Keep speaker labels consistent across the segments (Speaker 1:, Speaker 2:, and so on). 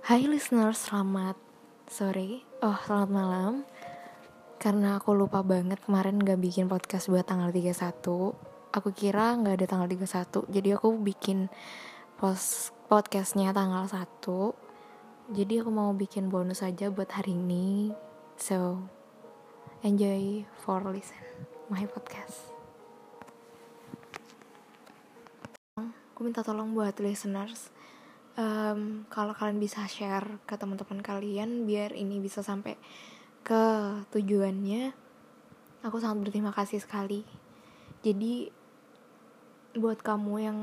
Speaker 1: Hai listener, selamat sore. Oh, selamat malam. Karena aku lupa banget kemarin gak bikin podcast buat tanggal 31. Aku kira gak ada tanggal 31. Jadi aku bikin post podcastnya tanggal 1. Jadi aku mau bikin bonus aja buat hari ini. So, enjoy for listen my podcast. Aku minta tolong buat listeners um, kalau kalian bisa share ke teman-teman kalian biar ini bisa sampai ke tujuannya aku sangat berterima kasih sekali. Jadi buat kamu yang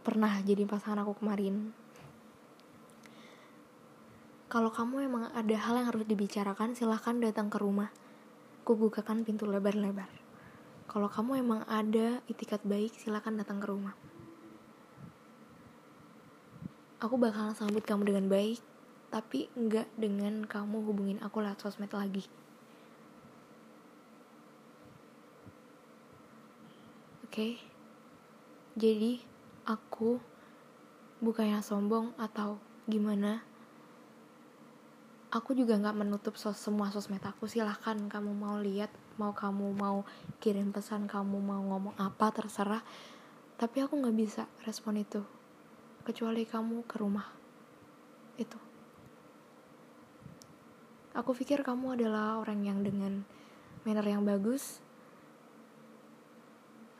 Speaker 1: pernah jadi pasangan aku kemarin kalau kamu emang ada hal yang harus dibicarakan silahkan datang ke rumah. Aku bukakan pintu lebar-lebar kalau kamu emang ada itikat baik, silakan datang ke rumah. Aku bakalan sambut kamu dengan baik, tapi enggak dengan kamu hubungin aku lewat sosmed lagi. Oke, okay? jadi aku bukannya sombong atau gimana. Aku juga nggak menutup sos semua sosmed aku. Silahkan kamu mau lihat mau kamu mau kirim pesan kamu mau ngomong apa terserah. Tapi aku nggak bisa respon itu. Kecuali kamu ke rumah. Itu. Aku pikir kamu adalah orang yang dengan manner yang bagus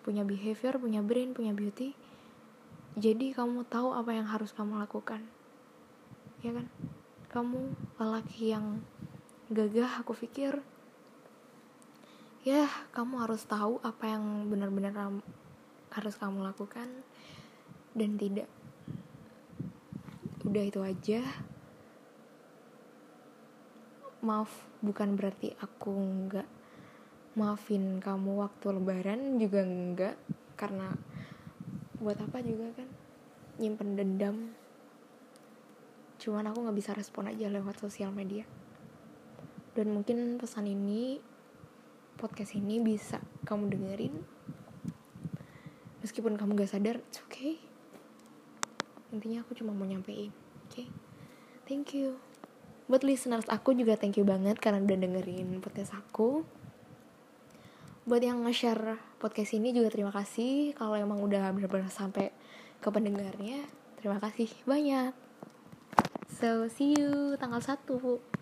Speaker 1: punya behavior punya brain punya beauty. Jadi kamu tahu apa yang harus kamu lakukan. Ya kan kamu lelaki yang gagah aku pikir ya kamu harus tahu apa yang benar-benar harus kamu lakukan. Dan tidak. Udah itu aja. Maaf bukan berarti aku nggak maafin kamu waktu lebaran juga enggak karena buat apa juga kan? Nyimpen dendam cuman aku nggak bisa respon aja lewat sosial media. Dan mungkin pesan ini podcast ini bisa kamu dengerin. Meskipun kamu gak sadar it's okay. Intinya aku cuma mau nyampein oke? Okay? thank you. Buat listeners aku juga thank you banget karena udah dengerin podcast aku. Buat yang nge-share podcast ini juga terima kasih. Kalau emang udah benar-benar sampai ke pendengarnya terima kasih banyak so see you tanggal 1